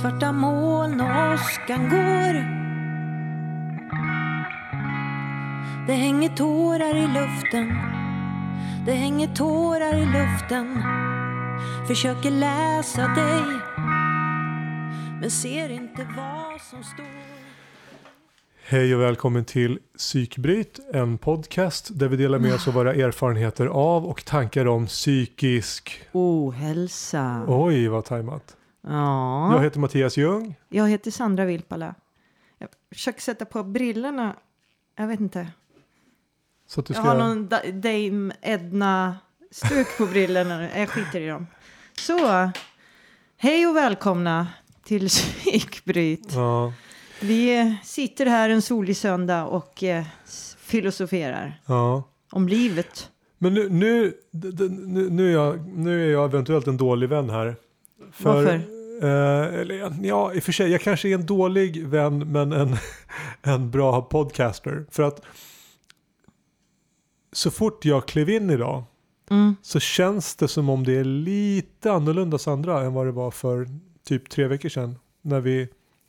Svarta moln och åskan går Det hänger tårar i luften Det hänger tårar i luften Försöker läsa dig Men ser inte vad som står Hej och välkommen till Psykbryt, en podcast där vi delar med oss av våra erfarenheter av och tankar om psykisk... Ohälsa. Oj, vad tajmat. Ja. Jag heter Mattias Ljung. Jag heter Sandra Vilpala. Jag försöker sätta på brillorna. Jag vet inte. Så att du Jag ska... har någon da- Dame Edna-stuk på brillorna. Jag skiter i dem. Så, hej och välkomna till Psykbryt. Ja, Vi sitter här en solig söndag och eh, filosoferar ja. om livet. Men nu, nu, nu, nu, är jag, nu är jag eventuellt en dålig vän här. Varför? Eh, eller, ja, i och för sig, jag kanske är en dålig vän men en, en bra podcaster. För att så fort jag klev in idag Mm. så känns det som om det är lite annorlunda Sandra än vad det var för typ tre veckor sedan när vi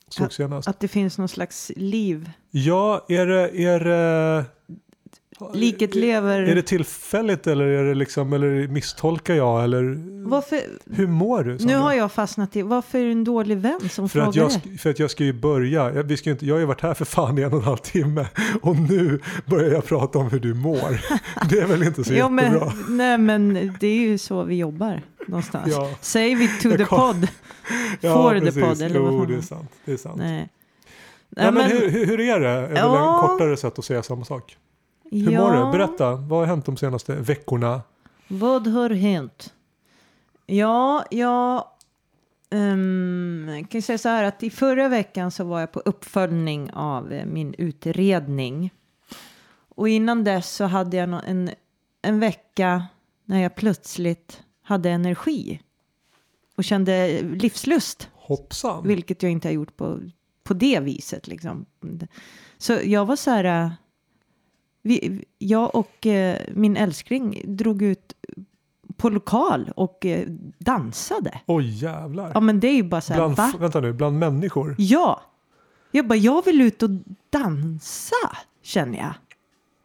såg senast. Att det finns någon slags liv. Ja, är det, är det, Liket lever. är det tillfälligt eller är det liksom, eller misstolkar jag eller Varför, hur mår du? nu har jag fastnat i, varför är du en dålig vän som för frågar att, jag, det? för att jag ska ju börja, jag, vi ska ju inte, jag har ju varit här för fan i en och en halv timme och nu börjar jag prata om hur du mår. Det är väl inte så Ja, men, jättebra? nej men det är ju så vi jobbar någonstans. Ja. Save it to the pod. For the pod, eller vad jo, fan det är sant. Det är sant. Nej. Nej, men, hur, hur, hur är det? Är Ja. en kortare sätt att säga samma sak. Hur mår du? Berätta, vad har hänt de senaste veckorna? Vad har hänt? Ja, jag ehm, kan säga så här att i förra veckan så var jag på uppföljning av eh, min utredning. Och innan dess så hade jag en, en vecka när jag plötsligt hade energi och kände livslust. Hoppsan. Vilket jag inte har gjort på, på det viset. Liksom. Så jag var så här... Vi, jag och eh, min älskling drog ut på lokal och eh, dansade. Oj jävlar. Ja men det är ju bara så här, bland, va? vänta nu, bland människor? Ja! Jag bara, jag vill ut och dansa, känner jag.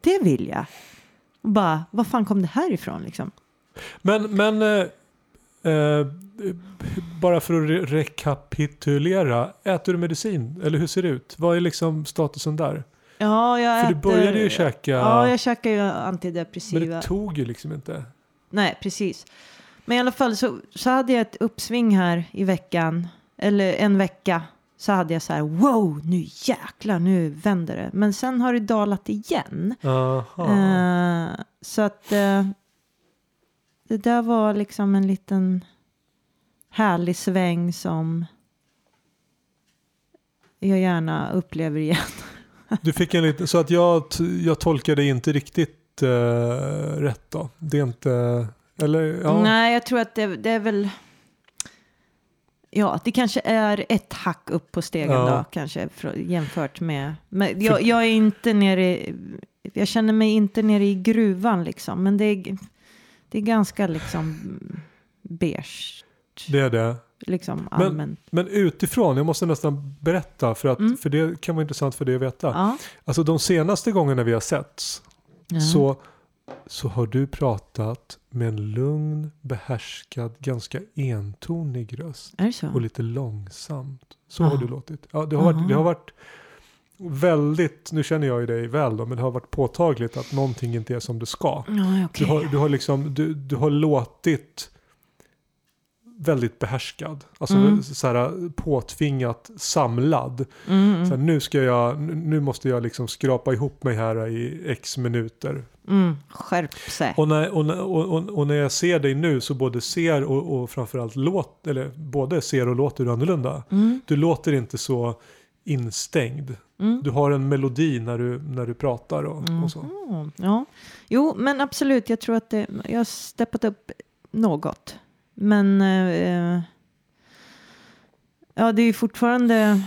Det vill jag. Och bara, vad fan kom det här ifrån liksom? Men, men eh, eh, bara för att re- rekapitulera. Äter du medicin? Eller hur ser det ut? Vad är liksom statusen där? Ja, jag För du äter- började ju käka. Ja, jag käkar ju men antidepressiva. det tog ju liksom inte. Nej, precis. Men i alla fall så, så hade jag ett uppsving här i veckan. Eller en vecka. Så hade jag så här, wow, nu jäklar, nu vänder det. Men sen har det dalat igen. Eh, så att eh, det där var liksom en liten härlig sväng som jag gärna upplever igen. Du fick en liten, så att jag, jag tolkade inte riktigt eh, rätt då. Det är inte, eller ja. Nej, jag tror att det, det är väl... Ja, det kanske är ett hack upp på stegen Ja. då, kanske för, jämfört med... Men jag, jag är inte nere i... Jag känner mig inte nere i gruvan liksom, men det är, det är ganska liksom beige, Det är det. Liksom Men-. Men utifrån, jag måste nästan berätta för, att, Mm. för det kan vara intressant för dig att veta. Ja. Alltså de senaste gångerna vi har setts Ja. så, så har du pratat med en lugn, behärskad, ganska entonig röst. Och lite långsamt. Så Aha. har du låtit. Ja, det, har varit, det har varit väldigt, nu känner jag ju dig väl då, men det har varit påtagligt att någonting inte är som det ska. Ja, okej. Du, har, du har liksom, du, du har låtit väldigt behärskad. Alltså Mm. så här, påtvingat samlad. Mm, Så här, mm, nu, ska jag, nu måste jag liksom skrapa ihop mig här i x minuter. mm. Skärp sig. Och när, och, och, och, när jag ser dig nu så både ser och, och framförallt låt, eller både ser och låter du annorlunda. Mm, Du låter inte så instängd. mm. Du har en melodi när du, när du pratar och, och så. Mm, ja, jo, men absolut. Jag tror att det, jag har steppat upp något. Men eh, ja, det är ju fortfarande.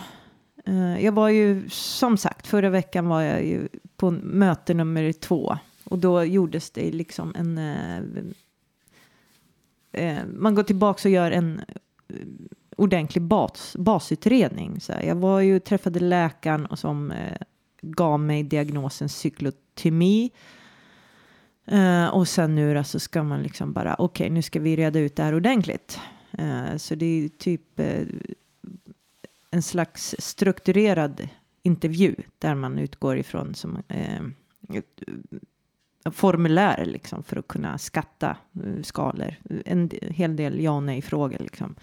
Eh, jag var ju som sagt förra veckan var jag ju på möte nummer två och då gjordes det liksom en. Eh, eh, man går tillbaka och gör en eh, ordentlig bas, basutredning. Så här, jag var ju träffade läkaren och som eh, gav mig diagnosen cyklotymi. Uh, och sen nu då så ska man liksom bara, okej okay, nu ska vi reda ut det här ordentligt. Uh, så det är typ uh, en slags strukturerad intervju där man utgår ifrån som formulär liksom för att kunna skatta uh, skalor. En hel del ja och nej frågor liksom.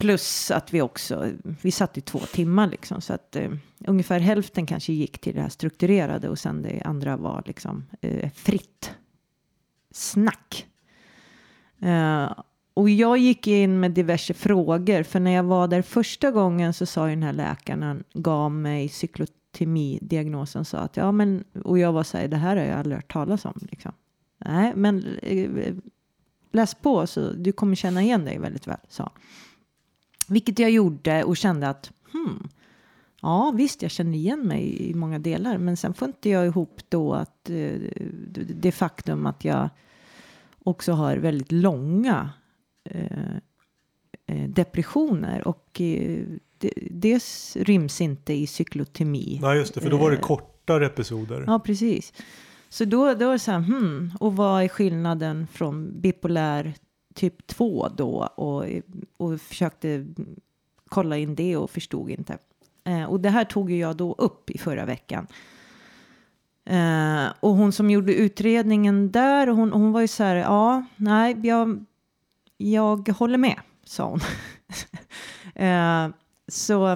Plus att vi också, vi satt i två timmar liksom så att eh, ungefär hälften kanske gick till det här strukturerade och sen det andra var liksom eh, fritt snack. Eh, och jag gick in med diverse frågor för när jag var där första gången så sa ju den här läkaren, han gav mig cyklotemi diagnosen sa att ja men och jag var så här det här har jag aldrig hört talas om liksom. Nej men eh, läs på så du kommer känna igen dig väldigt väl sa. han. Vilket jag gjorde och kände att hmm, ja visst jag känner igen mig i många delar men sen får inte jag ihop då att eh, det faktum att jag också har väldigt långa eh, eh depressioner och eh, det, det ryms inte i cyklotemi. Nej, just det, för då var det eh, kortare episoder. Ja, precis. Så då, då var det så här, hmm, och vad är skillnaden från bipolär typ 2 då? Och, och försökte kolla in det och förstod inte. Eh, och det här tog ju jag då upp i förra veckan. Eh, och hon som gjorde utredningen där, hon, hon var ju så här, ja, nej, jag, jag håller med, sa hon. eh, så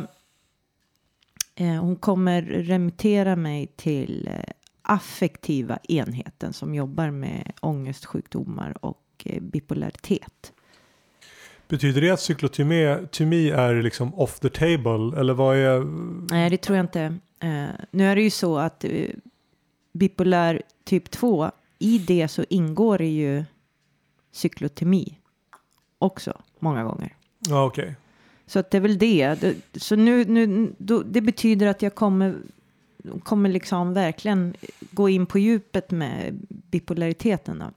eh, hon kommer remittera mig till eh, affektiva enheten som jobbar med ångestsjukdomar och bipolaritet. Betyder det att cyklotymi är liksom off the table eller vad är? Nej, det tror jag inte. Eh, nu är det ju så att eh, bipolär typ 2, i det så ingår det ju cyklotymi också många gånger. Ja, okej. Okay. Så att det är väl det. Så nu, nu då, det betyder att jag kommer, kommer liksom verkligen gå in på djupet med bipolariteten. Då.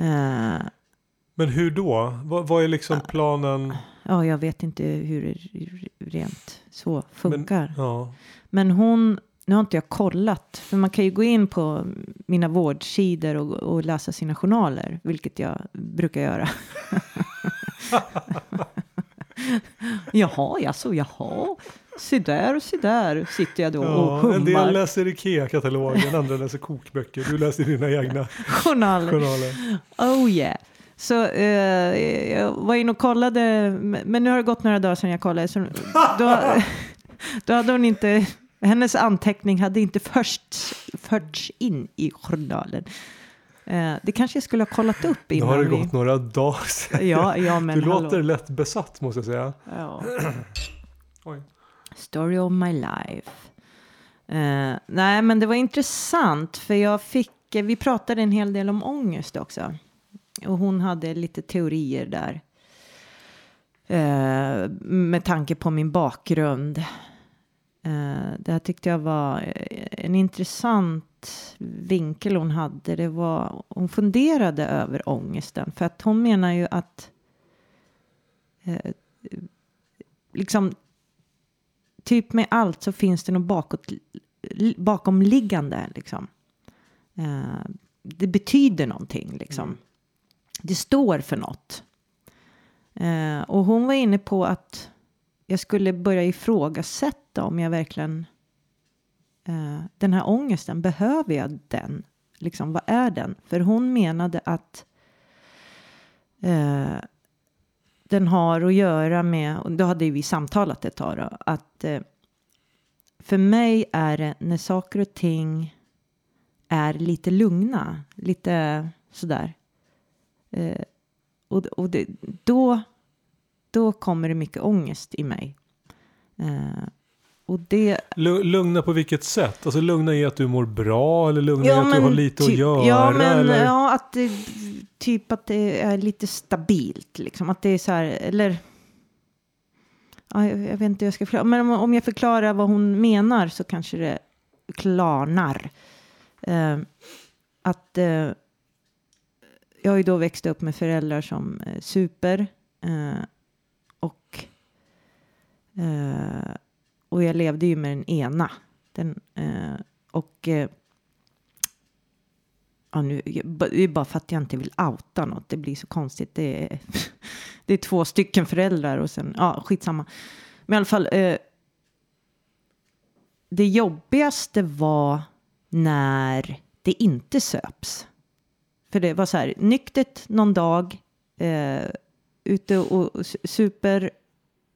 Uh, Men hur då? Vad, vad, är liksom planen? Ja, jag vet inte hur det rent så funkar. Men, ja. Men hon, nu har inte jag kollat, för man kan ju gå in på mina vårdsidor och, och läsa sina journaler, vilket jag brukar göra. jaha, jaså, jaha. Se där och se där sitter jag då ja, och hummar. En del läser Ikea-katalogen, andra läser kokböcker. Du läser dina egna journaler. journaler. Oh yeah. Så eh, jag var inne och kollade, men nu har det gått några dagar sedan jag kollade. Så då, då hade hon inte, hennes anteckning hade inte först förts in i journalen. Eh, det kanske jag skulle ha kollat upp innan. Nu har det vi... gått några dagar sedan. Ja, ja, men du hallå. låter lätt besatt måste jag säga. Ja. Story of my life. Uh, nej, men det var intressant för jag fick, eh, vi pratade en hel del om ångest också. Och hon hade lite teorier där. Uh, med tanke på min bakgrund. Uh, det här tyckte jag var en intressant vinkel hon hade. Det var, hon funderade över ångesten. För att hon menar ju att liksom typ med allt så finns det något bakåt, bakomliggande liksom. Eh, det betyder någonting liksom. Mm. Det står för något. Eh, och hon var inne på att jag skulle börja ifrågasätta om jag verkligen eh, den här ångesten, behöver jag den? Liksom, vad är den? För hon menade att eh, den har att göra med, och då hade vi samtalat ett tag då, att eh, för mig är det när saker och ting är lite lugna, lite sådär. Eh, och och det, då, då kommer det mycket ångest i mig. Eh, och det... Lugna på vilket sätt? Alltså lugna i att du mår bra eller lugna ja, i att du har lite typ, att göra? Ja, men eller? ja, att det, typ att det är lite stabilt liksom. Att det är så här, eller... Ja, jag, jag vet inte hur jag ska förklara. Men om, om jag förklarar vad hon menar så kanske det klarnar. Uh, att uh, jag har ju då växt upp med föräldrar som uh, super. Uh, och, eh, och jag levde ju med den ena. Den, eh, och eh, ja, nu, det är bara för att jag inte vill outa något. Det blir så konstigt. Det är, det är två stycken föräldrar och sen, ja, skitsamma. Men i alla fall, eh, det jobbigaste var när det inte söps. För det var så här, nyktert någon dag, eh, ute och super,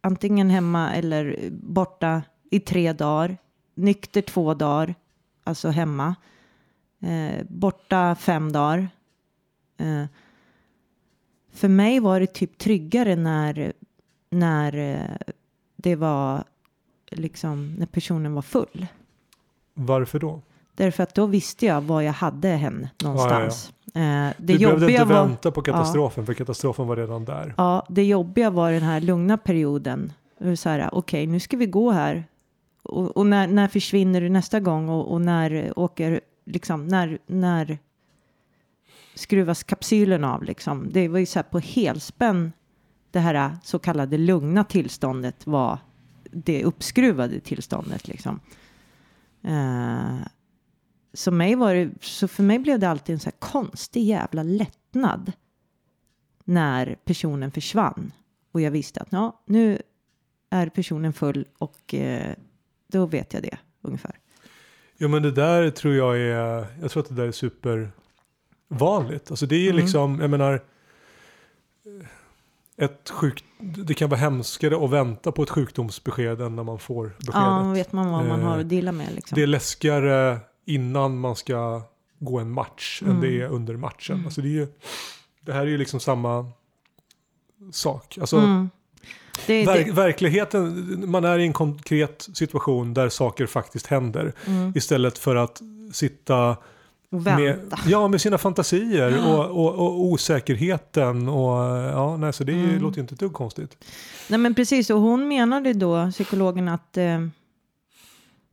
antingen hemma eller borta i tre dagar, nykter två dagar, alltså hemma, eh, borta fem dagar. Eh, för mig var det typ tryggare när, när eh, det var liksom när personen var full. Varför då? Därför att då visste jag var jag hade henne någonstans. Ja, ja. Eh, det du behövde inte var, vänta på katastrofen ja, för katastrofen var redan där. Ja, det jobbiga var den här lugna perioden. Så här, okej, okay, nu ska vi gå här. Och, och, när, när försvinner du nästa gång och, och när åker, liksom, när, när skruvas kapsylen av liksom. Det var ju så här på helspänn det här så kallade lugna tillståndet var det uppskruvade tillståndet liksom. Uh, så, mig var det, så för mig blev det alltid en så här konstig jävla lättnad när personen försvann och jag visste att ja, nu är personen full och uh, då vet jag det ungefär. Jo men det där tror jag är, jag tror att det där är supervanligt. Alltså det är mm. liksom, jag menar, ett sjuk, det kan vara hemskare att vänta på ett sjukdomsbesked än när man får beskedet. Ja, vet man vad man har att deala med. Liksom. Det är läskigare innan man ska gå en match mm. än det är under matchen. Mm. Alltså det, är ju, det här är ju liksom samma sak. Alltså, mm. det, verk, det. Verkligheten, man är i en konkret situation där saker faktiskt händer. Mm. Istället för att sitta med, ja, med sina fantasier och, och, och, osäkerheten. Och, ja, nej, så det mm. låter ju inte ett dugg konstigt. Nej men precis, och hon menade då, psykologen, att, eh,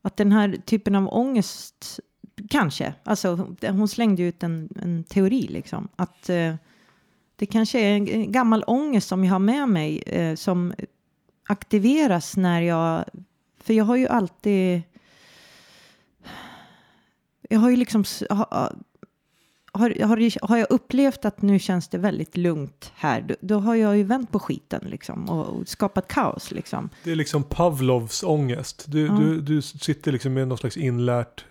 att den här typen av ångest, kanske, alltså hon slängde ut en, en teori liksom, att eh, det kanske är en gammal ångest som jag har med mig eh, som aktiveras när jag, för jag har ju alltid jag har ju liksom, har, har, har, jag upplevt att nu känns det väldigt lugnt här, då, då har jag ju vänt på skiten liksom och, och, skapat kaos liksom. Det är liksom Pavlovs ångest. Du, ja. du, du sitter liksom med något slags inlärt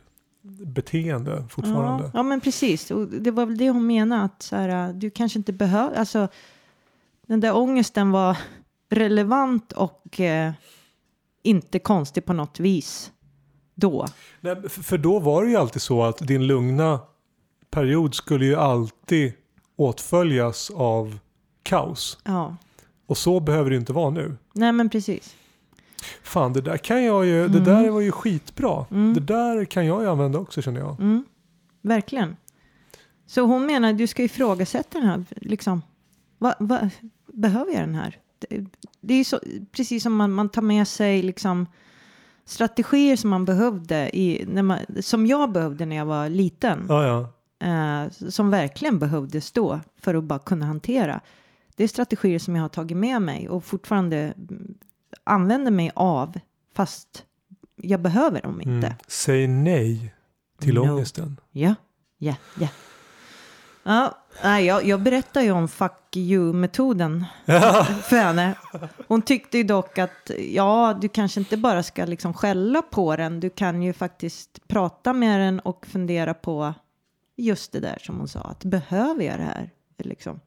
beteende fortfarande. Ja, ja men precis. Och det var väl det hon menade, att så här, du kanske inte behöver, alltså den där ångesten var relevant och eh, inte konstig på något vis då. Nej, för då var det ju alltid så att din lugna period skulle ju alltid åtföljas av kaos. Ja. Och så behöver det inte vara nu. Nej men precis. Fan det där kan jag ju, mm. det där var ju skitbra. Mm. Det där kan jag ju använda också känner jag. Mm. Verkligen. Så hon menar att du ska ifrågasätta den här, liksom. Va, va, behöver jag den här? Det, det är så, precis som man, man tar med sig liksom strategier som man behövde, i, när man, som jag behövde när jag var liten. Ja, ja. Eh, som verkligen behövdes då för att bara kunna hantera. Det är strategier som jag har tagit med mig och fortfarande använder mig av fast jag behöver dem inte. Mm. Säg nej till no. ångesten. Ja, ja, ja. Ja, nej, jag, jag berättar ju om fuck you-metoden för henne. Hon tyckte ju dock att ja, du kanske inte bara ska liksom skälla på den. Du kan ju faktiskt prata med den och fundera på just det där som hon sa. Att behöver jag det här? Liksom.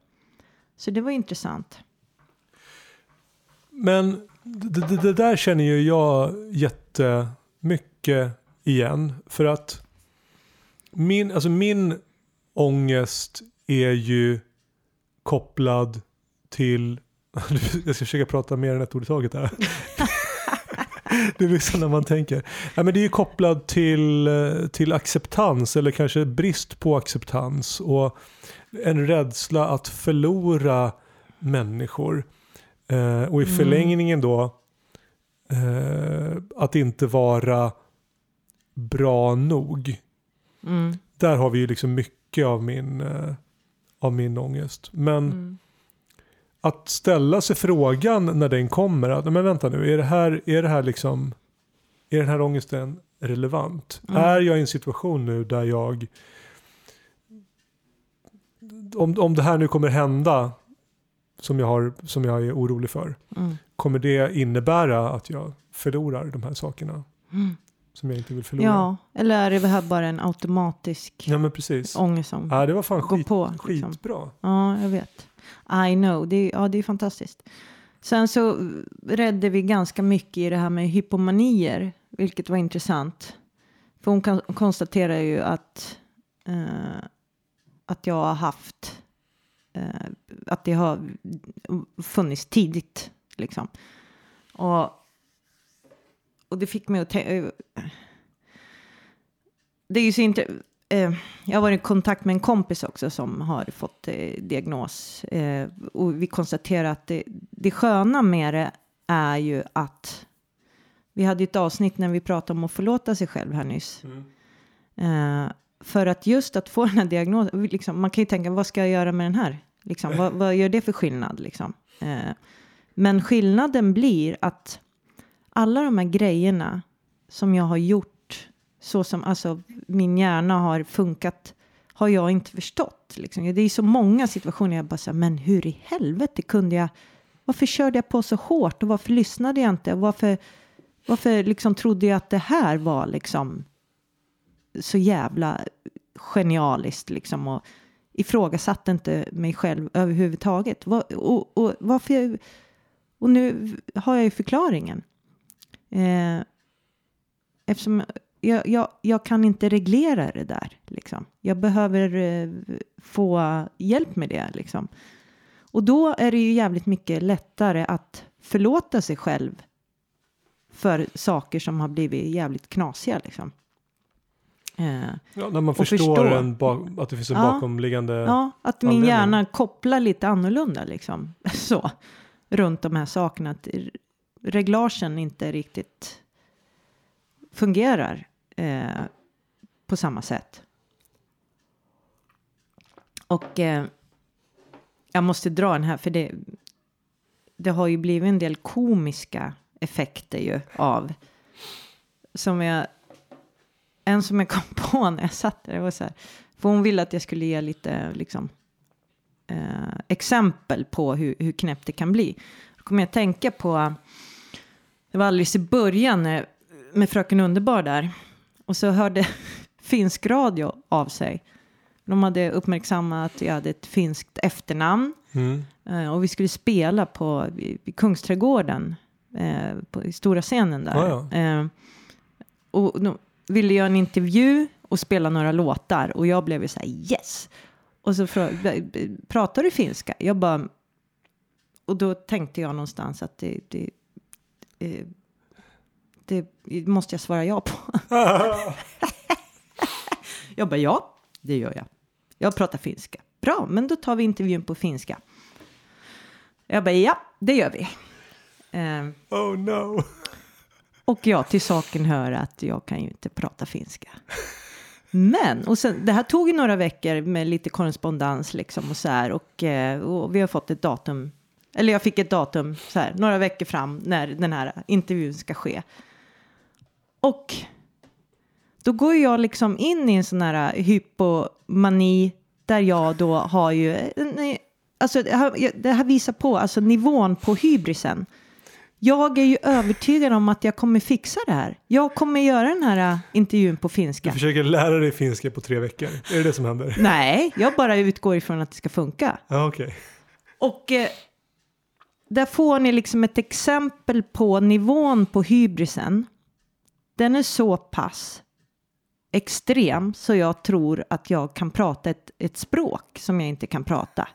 Så det var intressant. Men det, det, det där känner ju jag jättemycket igen. För att min, alltså min ångest är ju kopplad till, jag ska försöka prata mer än ett ord i taget här. det är liksom när man tänker. Ja, men det är ju kopplat till, till acceptans eller kanske brist på acceptans och en rädsla att förlora människor. Eh, och i mm. förlängningen då eh, att inte vara bra nog. Mm. Där har vi ju liksom mycket av min, eh, av min ångest. Men mm. Att ställa sig frågan när den kommer. Att, men vänta nu, är det här, är det här liksom, är den här ångesten relevant? Mm. Är jag i en situation nu där jag, om, om det här nu kommer hända som jag, har, som jag är orolig för, Mm. kommer det innebära att jag förlorar de här sakerna Mm. som jag inte vill förlora? Ja, eller är det här bara en automatisk Ja men precis. ångest som Ja, det var fan skit, på? Liksom. skitbra. Ja, jag vet. I know, det är, ja, det är fantastiskt. Sen så redde vi ganska mycket i det här med hypomanier, vilket var intressant. För hon kan, konstaterar ju att, eh, att jag har haft, eh, att det har funnits tidigt, liksom. Och, och det fick mig att tänka, eh, det är ju så inte, jag har varit i kontakt med en kompis också som har fått eh, diagnos. Eh, och vi konstaterar att det, det sköna med det är ju att vi hade ett avsnitt när vi pratade om att förlåta sig själv här nyss. Eh, för att just att få den här diagnosen, liksom, man kan ju tänka vad ska jag göra med den här? Liksom, vad, vad gör det för skillnad? Liksom? Eh, men skillnaden blir att alla de här grejerna som jag har gjort, så som alltså, min hjärna har funkat, har jag inte förstått. Liksom. Det är så många situationer jag bara säger, men hur i helvete kunde jag, varför körde jag på så hårt och varför lyssnade jag inte? Och varför, varför liksom trodde jag att det här var liksom så jävla genialiskt liksom och ifrågasatte inte mig själv överhuvudtaget. Vad- Och, och, varför jag, och nu har jag ju förklaringen. Eh, eftersom jag, jag, jag kan inte reglera det där. Liksom. Jag behöver eh, få hjälp med det. Liksom. Och då är det ju jävligt mycket lättare att förlåta sig själv för saker som har blivit jävligt knasiga. Liksom. Eh, Ja, när man förstår förstå. en att det finns en Ja. bakomliggande... Ja, att min anledning. hjärna kopplar lite annorlunda liksom. Så, runt de här sakerna. Att reglagen inte riktigt fungerar eh, på samma sätt. Och eh, jag måste dra den här för det, det har ju blivit en del komiska effekter ju av som jag en som jag kom på när jag satt där, det var så här, för hon ville att jag skulle ge lite liksom, eh, exempel på hur, hur knäppt det kan bli. Då kommer jag att tänka på, det var alldeles i början med Fröken Underbar där, och så hörde finsk radio av sig. De hade uppmärksammat att jag hade ett finskt efternamn Mm. eh, och vi skulle spela på Kungsträdgården, eh, på i stora scenen där. Ja, ja. Eh, och de ville göra en intervju och spela några låtar och jag blev ju så här yes. Och så frågade pratar du finska? Jag bara, och då tänkte jag någonstans att det, det, eh, det måste jag svara ja på. jag bara ja, det gör jag. Jag pratar finska. Bra, men då tar vi intervjun på finska. Jag bara ja, det gör vi. Eh, Oh no. och ja, till saken hör att jag kan ju inte prata finska. Men, och sen, det här tog ju några veckor med lite korrespondens liksom och så här och, eh, och vi har fått ett datum, eller jag fick ett datum så här, några veckor fram när den här intervjun ska ske. Och då går jag liksom in i en sån här hypomani där jag då har ju, en- alltså det här, visar på alltså nivån på hybrisen. Jag är ju övertygad om att jag kommer fixa det här. Jag kommer göra den här äh, intervjun på Du finska. försöker lära dig finska på tre veckor. Är det det som händer? Nej, jag bara utgår ifrån att det ska funka. Ja, okej. Och eh, där får ni liksom ett exempel på nivån på hybrisen. Den är så pass extrem så jag tror att jag kan prata ett, ett språk som jag inte kan prata.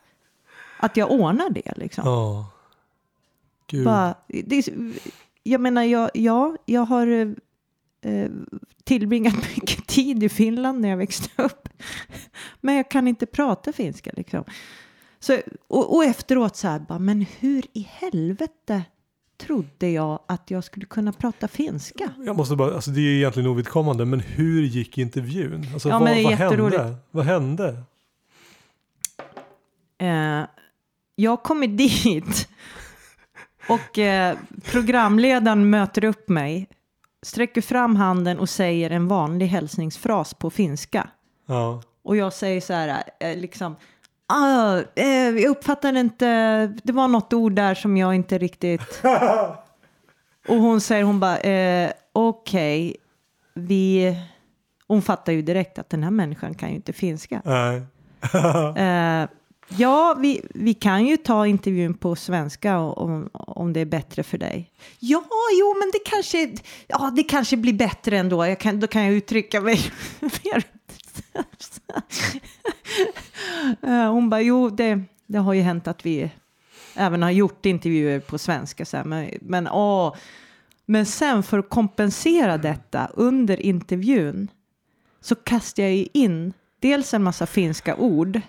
Att jag ordnar det liksom. Ja. Gud. Bara, det jag menar, jag, ja, jag har eh, eh, tillbringat mycket tid i Finland när jag växte upp. Men jag kan inte prata finska liksom. Så, och, och efteråt så här, bara, men hur i helvete trodde jag att jag skulle kunna prata finska? Jag måste bara, alltså det är egentligen ovidkommande, men hur gick intervjun? Alltså, Ja, vad, vad hände? Vad hände? Eh, jag kommer dit och eh, programledaren möter upp mig, sträcker fram handen och säger en vanlig hälsningsfras på finska. Ja. Och jag säger så här, eh, liksom, ah, eh, jag uppfattade inte, det var något ord där som jag inte riktigt... och hon säger, hon bara, eh, okej, vi... Hon fattar ju direkt att den här människan kan ju inte finska. Nej. Eh, ja, vi, vi kan ju ta intervjun på svenska om, om det är bättre för dig. Ja, jo, men det kanske, ja, det kanske blir bättre ändå. Jag kan, då kan jag uttrycka mig mer. Eh, hon bara, jo, det, det har ju hänt att vi även har gjort intervjuer på svenska. Så här, men, men, åh. men sen för att kompensera detta under intervjun så kastar jag ju in dels en massa finska ord.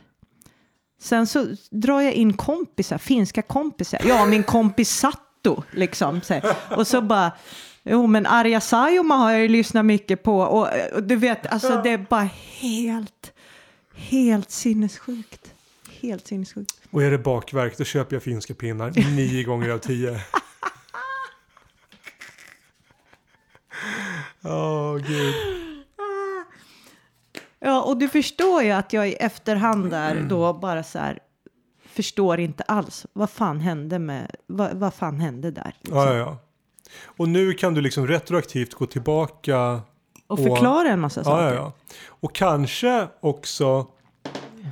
Sen så drar jag in kompisar, finska kompisar. Ja, min kompis Satto, liksom. Så här. Och så bara, jo men Arja Saijonmaa har jag ju lyssnat mycket på. Och, och du vet, alltså det är bara helt, helt sinnessjukt. Helt sinnessjukt. Och är det bakverk då köper jag finska pinnar nio gånger av tio. Åh gud. Ja, och du förstår ju att jag i efterhand där då bara så här förstår inte alls vad fan hände med, vad, vad fan hände där? liksom. Ja, ja, ja. Och nu kan du liksom retroaktivt gå tillbaka. Och förklara en massa saker. Ja, ja, ja. Och kanske också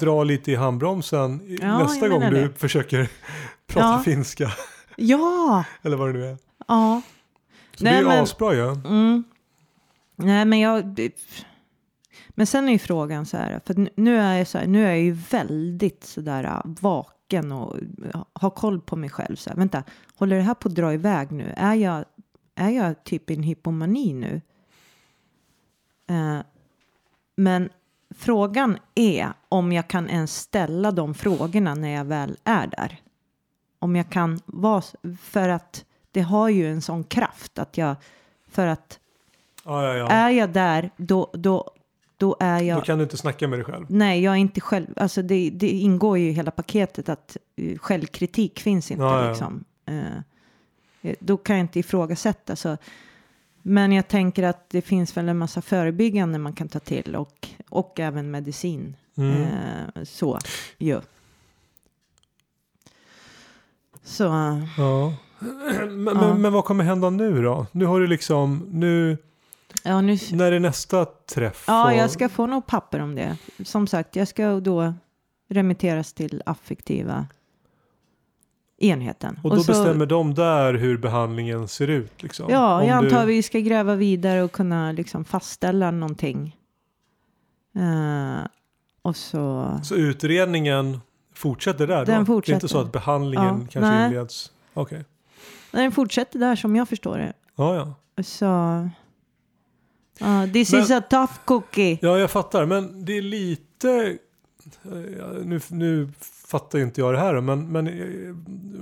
dra lite i handbromsen Ja, nästa gång du det. försöker prata Ja. finska. Ja, Eller vad det nu är. ja. Så Nej, det är ju men- asbra ju. Mm. Nej, men jag... Men sen är ju frågan så här, för nu är jag så här, nu är jag ju väldigt så där äh, vaken och har koll på mig själv. Så här, vänta, håller det här på att dra iväg nu? Är jag, är jag typ i en hypomani nu? Eh, men frågan är om jag kan ens ställa de frågorna när jag väl är där. Om jag kan vara, för att det har ju en sån kraft att jag, för att Ja, ja, ja. är jag där, då, då, då är jag... Då kan du inte snacka med dig själv. Nej, jag är inte själv... Alltså det, det ingår ju i hela paketet att eh, självkritik finns inte. Ja, ja. Liksom. Eh, eh, då kan jag inte ifrågasätta. Så. Men jag tänker att det finns väl en massa förebyggande man kan ta till och, och även medicin. Mm. Eh, så, ju. Så, Ja. Men, Ja. men, men vad kommer hända nu då? Nu har du liksom, nu, ja nu... när är nästa träff? Ja, Och- jag ska få något papper om det. Som sagt, jag ska då remitteras till affektiva enheten. Och då så- bestämmer de där hur behandlingen ser ut? Liksom. Ja, Om jag du- antar vi ska gräva vidare och kunna liksom fastställa någonting. Eh, och så... Så utredningen fortsätter där då? Den Det är fortsätter. inte så att behandlingen Ja, kanske nej. inleds? Okej. Den fortsätter där som jag förstår det. Ja, ja. Så... ja, this Men- is a tough cookie. Ja, jag fattar. Men det är lite... eh, Nu, nu fattar inte jag det här men, men eh,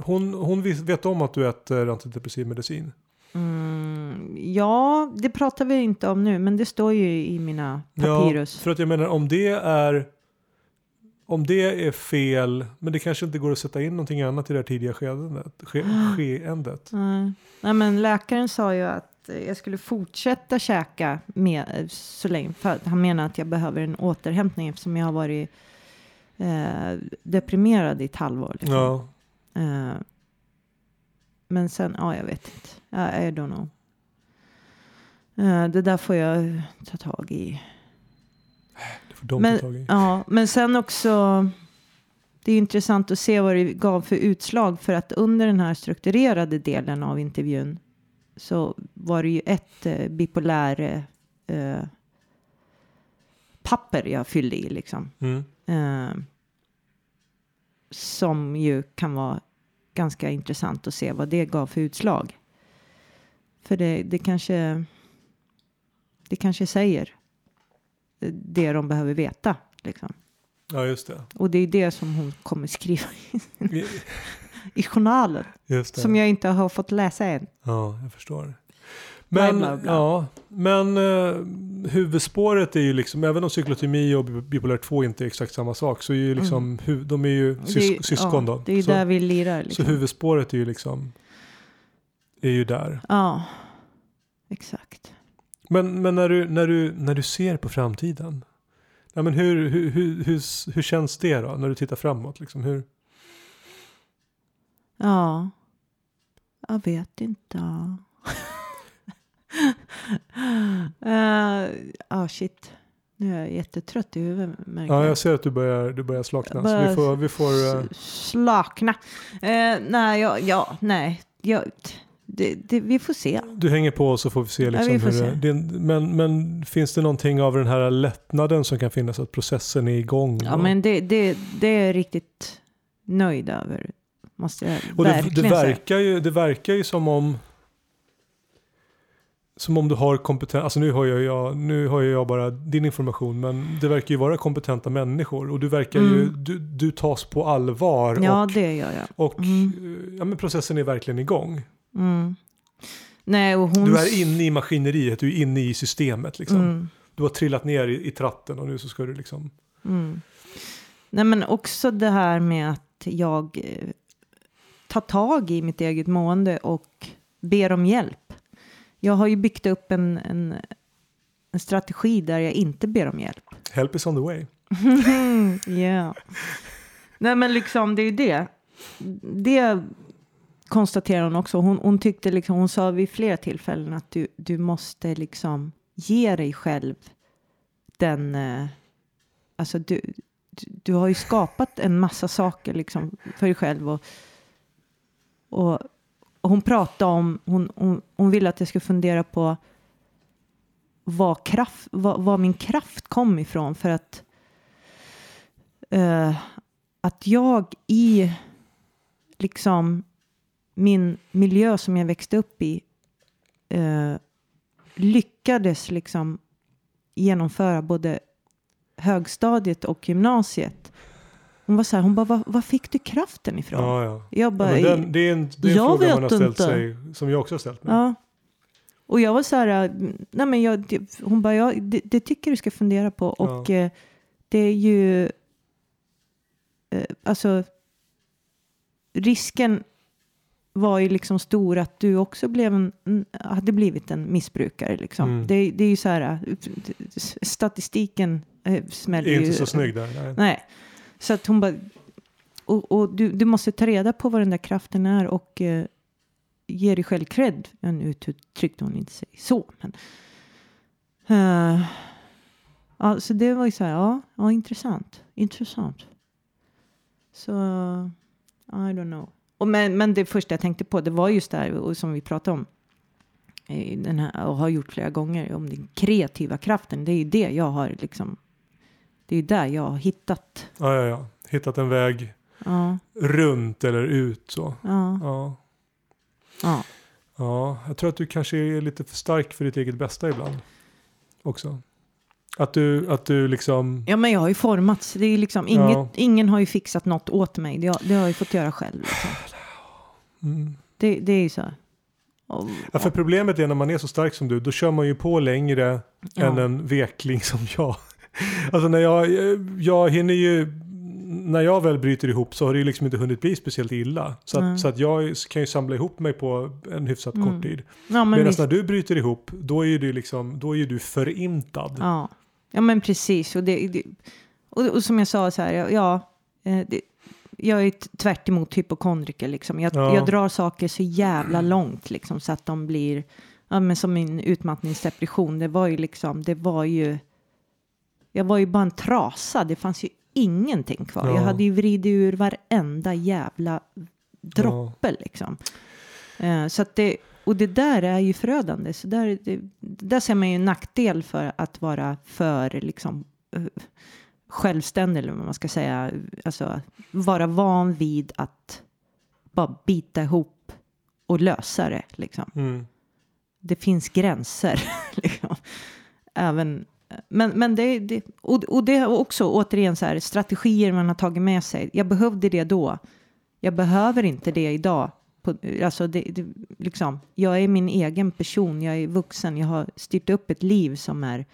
hon, hon vet om att du äter antidepressiv medicin. Mm, ja, det pratar vi inte om nu, men det står ju i mina papyrus. Ja, för att jag menar om det är om det är fel, men det kanske inte går att sätta in någonting annat i det här tidiga skeendet. Ske, skeendet. Nej. Nej, men läkaren sa ju att eh, jag skulle fortsätta käka med, eh, så länge. För han menar att jag behöver en återhämtning eftersom jag har varit eh, deprimerad i ett halvår. Liksom. Ja. Eh, men sen, ja jag vet inte. Ja, I don't know. Eh, det där får jag ta tag i. Det får de Men- ta tag i. Ja, men sen också. Det är intressant att se vad det gav för utslag för att under den här strukturerade delen av intervjun så var det ju ett eh, bipolär eh, papper jag fyllde i liksom. Mm. Eh, som ju kan vara ganska intressant att se vad det gav för utslag. För det, det kanske det kanske säger det de behöver veta. Liksom. Ja, just det. Och det är det som hon kommer skriva i journalen. Som jag inte har fått läsa än. Ja, jag förstår. Men, bla, bla, bla. Ja, men eh, huvudspåret är ju liksom, även om cyklotymi och bipolär 2 inte är exakt samma sak, så är ju liksom, hu- de är ju Mm. Det är- sys- syskon ja, då. Det är ju så, där vi lirar. så Liksom. huvudspåret är ju liksom, är ju där. Ja, exakt. Men, men när, du, när, du, när du ser på framtiden, ja, men hur, hur, hur, hur, hur känns det då, när du tittar framåt? Liksom, hur, Ja, jag vet inte. uh, ah, shit. Nu är jag jättetrött i huvudet. ja, jag. ser att du börjar, du börjar slakna. Börjar vi får, vi får eh, S- Slakna. Eh, nej, ja, ja, nej. Jag, det, det, vi får se. Du hänger på så får vi se. Liksom vi får hur se. Det, men, men finns det någonting av den här lättnaden som kan finnas, att processen är igång? Ja, men det, det, det är jag riktigt nöjd över. Måste jag och det, det, verkar ju, det verkar ju som om som om du har kompetens, alltså nu har jag, jag, nu har jag bara din information, men det verkar ju vara kompetenta människor och du verkar ju, Mm. du, du tas på allvar Ja, och, det gör jag. och Mm. eh, ja, men processen är verkligen igång. Mm. Nej, och hon... Du är inne i maskineriet, du är inne i systemet liksom. Mm. Du har trillat ner i, i tratten och nu så ska du liksom, Mm. Nej men också det här med att jag tar tag i mitt eget mående och ber om hjälp. Jag har ju byggt upp en, en, en strategi där jag inte ber om hjälp. help is on the way. Ja. Nej men liksom det är ju det. Det konstaterar hon också. Hon, hon tyckte liksom, hon sa vid flera tillfällen att du, du måste liksom ge dig själv den, eh, alltså du, du, du har ju skapat en massa saker liksom för dig själv och, och, och hon pratade om, hon, hon, hon ville att jag skulle fundera på var, kraft, var, var min kraft kom ifrån för att uh, att jag i liksom min miljö som jag växte upp i uh, lyckades liksom genomföra både högstadiet och gymnasiet. Hon var så här, hon bara, var, fick du kraften ifrån? Ja, ja. Jag Ja, bara, men den, det är en, det är en Jag fråga man har ställt inte. sig, som jag också har ställt mig. Ja. Och jag var så här, nej men jag, det, hon bara, ja, det, det tycker du ska fundera på. Och eh, det är ju, eh, alltså, risken var ju liksom stor att du också blev en, hade blivit en missbrukare. Liksom. Mm. Det, det är ju så här, eh, statistiken smäller är ju. inte så snygg där. Nej. Nej. Så att hon bara, och, och du, du måste ta reda på vad den där kraften är och eh, ge dig själv cred. Ja, nu uttryckte hon inte sig så, men. Uh, ja, så det var ju så här, ja, ja intressant, intressant. Så, I don't know. Och men, men det första jag tänkte på, det var just det här och som vi pratade om. Eh, den här, och har gjort flera gånger om den kreativa kraften. Det är ju det jag har liksom. Det är ju där jag har hittat. Ja, ja, ja. Hittat en väg Ja, runt eller ut så. ja, Ja. ja. ja, jag tror att du kanske är lite för stark för ditt eget bästa ibland. Också. Att du, att du liksom... Ja, men jag har ju formats. Det är liksom inget, Ja. ingen har ju fixat något åt mig. Det, har- det har jag ju fått göra själv. Liksom. Mm. Det, det är ju så. Och, Ja, för problemet är när man är så stark som du, då kör man ju på längre Ja. än en vekling som jag. Alltså när jag, jag hinner ju, när jag väl bryter ihop så har det ju liksom inte hunnit bli speciellt illa. Så att, så att jag kan ju samla ihop mig på en hyfsat Mm. kort tid. ja, men Medan visst. när du bryter ihop, då är du liksom, då är du förintad. Ja. ja, men precis. Och, det, det, och, och som jag sa så här, ja, eh, det, jag är tvärt emot hypokondriker. Liksom. Jag, Ja. jag drar saker så jävla långt liksom, så att de blir, ja, men som min utmattningsdepression, det var ju liksom, det var ju, jag var ju bara en trasa, det fanns ju ingenting kvar. Ja. Jag hade ju vridit ur varenda jävla droppe liksom. Eh, så att det, och det där är ju förödande. Så där, det, där ser man ju en nackdel för att vara för liksom eh, självständig eller vad man ska säga. Alltså vara van vid att bara bita ihop och lösa det liksom. Mm. Det finns gränser. liksom. Även, men, men det, det, och, och det är också återigen så här strategier man har tagit med sig. Jag behövde det då. Jag behöver inte det idag. På, alltså det, det, liksom, jag är min egen person, jag är vuxen, jag har styrt upp ett liv som är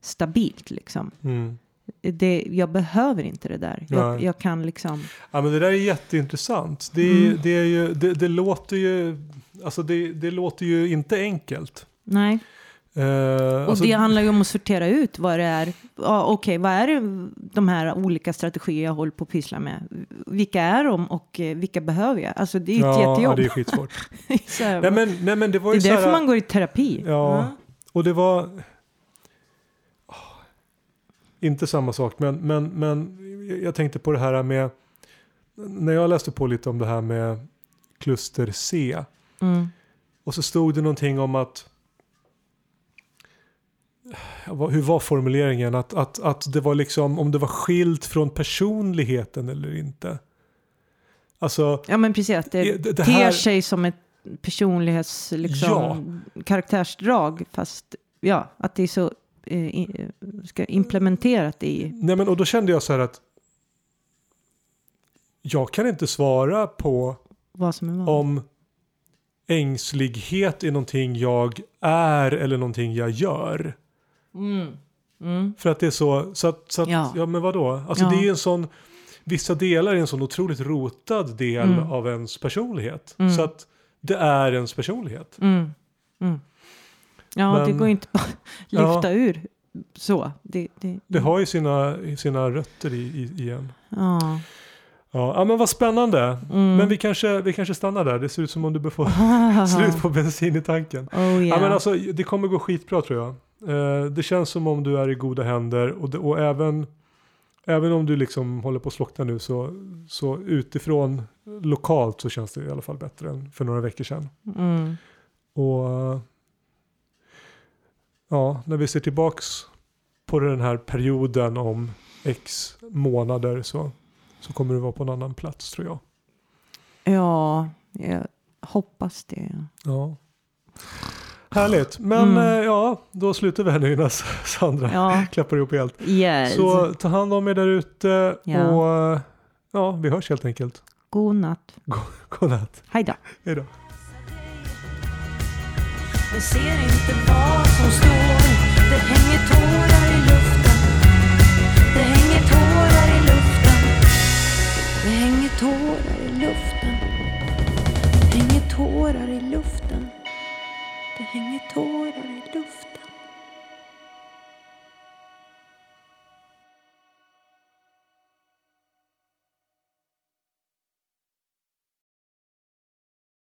stabilt. Liksom. Mm. Det, jag behöver inte det där. Jag, jag kan liksom... Ja, men det där är jätteintressant. Det, Mm. det, är ju, det, det låter ju... Alltså det, det låter ju inte enkelt. Nej. Eh, Och alltså, det handlar ju om att sortera ut vad det är. Ja, Okej, vad är det, de här olika strategier jag håller på att pyssla med? Vilka är de och eh, vilka behöver jag? Alltså det är ju ett ja, ja, jättejobb. det är skitsvårt. Här, nej, men, nej, men det var det ju är så därför här, man går i terapi. Ja, och det var... Ah, Inte samma sak, men, men, men jag tänkte på det här med... När jag läste på lite om det här med kluster C. Mm. Och så stod det någonting om att... Ja, Hur var formuleringen? Att, att, att det var liksom om det var skilt från personligheten eller inte. Alltså, Ja, men precis. Att det, Det- det ter här- sig som ett personlighets liksom, karaktärsdrag. Fast ja, att det är så eh, ska implementerat i... nej men och då kände jag så här att jag kan inte svara på Vad som är vad. om ängslighet är någonting jag är eller någonting jag gör. Mm. Mm. För att det är så, så att, så att ja. Ja. men vadå? Alltså Ja. det är en sån, vissa delar är en sån otroligt rotad del Mm. av ens personlighet. Mm. Så att det är ens personlighet. Mm. Mm. Ja, det Men- går ju inte bara att lyfta ur så. Det, det, Det har ju sina, sina rötter i, i, i en. Ja. Ja, ja men vad spännande. Mm. Men vi kanske, vi kanske stannar där. Det ser ut som om du bör få slut på bensin i tanken. Oh, yeah. Ja, men alltså, det kommer gå skitbra tror jag. Eh, det känns som om du är i goda händer och, det, och även, även om du liksom håller på att slockna nu så, så utifrån lokalt så känns det i alla fall bättre än för några veckor sedan. mm. Och eh, ja, när vi ser tillbaks på den här perioden om x månader så, så kommer du vara på en annan plats tror jag. Ja, jag hoppas det. Ja. Härligt, men Mm. eh, ja, då slutar vi här nu innan Sandra Ja, klappar ihop helt. yes. Så ta hand om er där ute Ja. och eh, ja, vi hörs helt enkelt. God natt. Godnatt. Hej då. Hej då. Men ser inte vad som står Det hänger tårar i luften Det hänger tårar i luften Det hänger tårar i luften Det hänger tårar i luften Det hänger tårar i luften.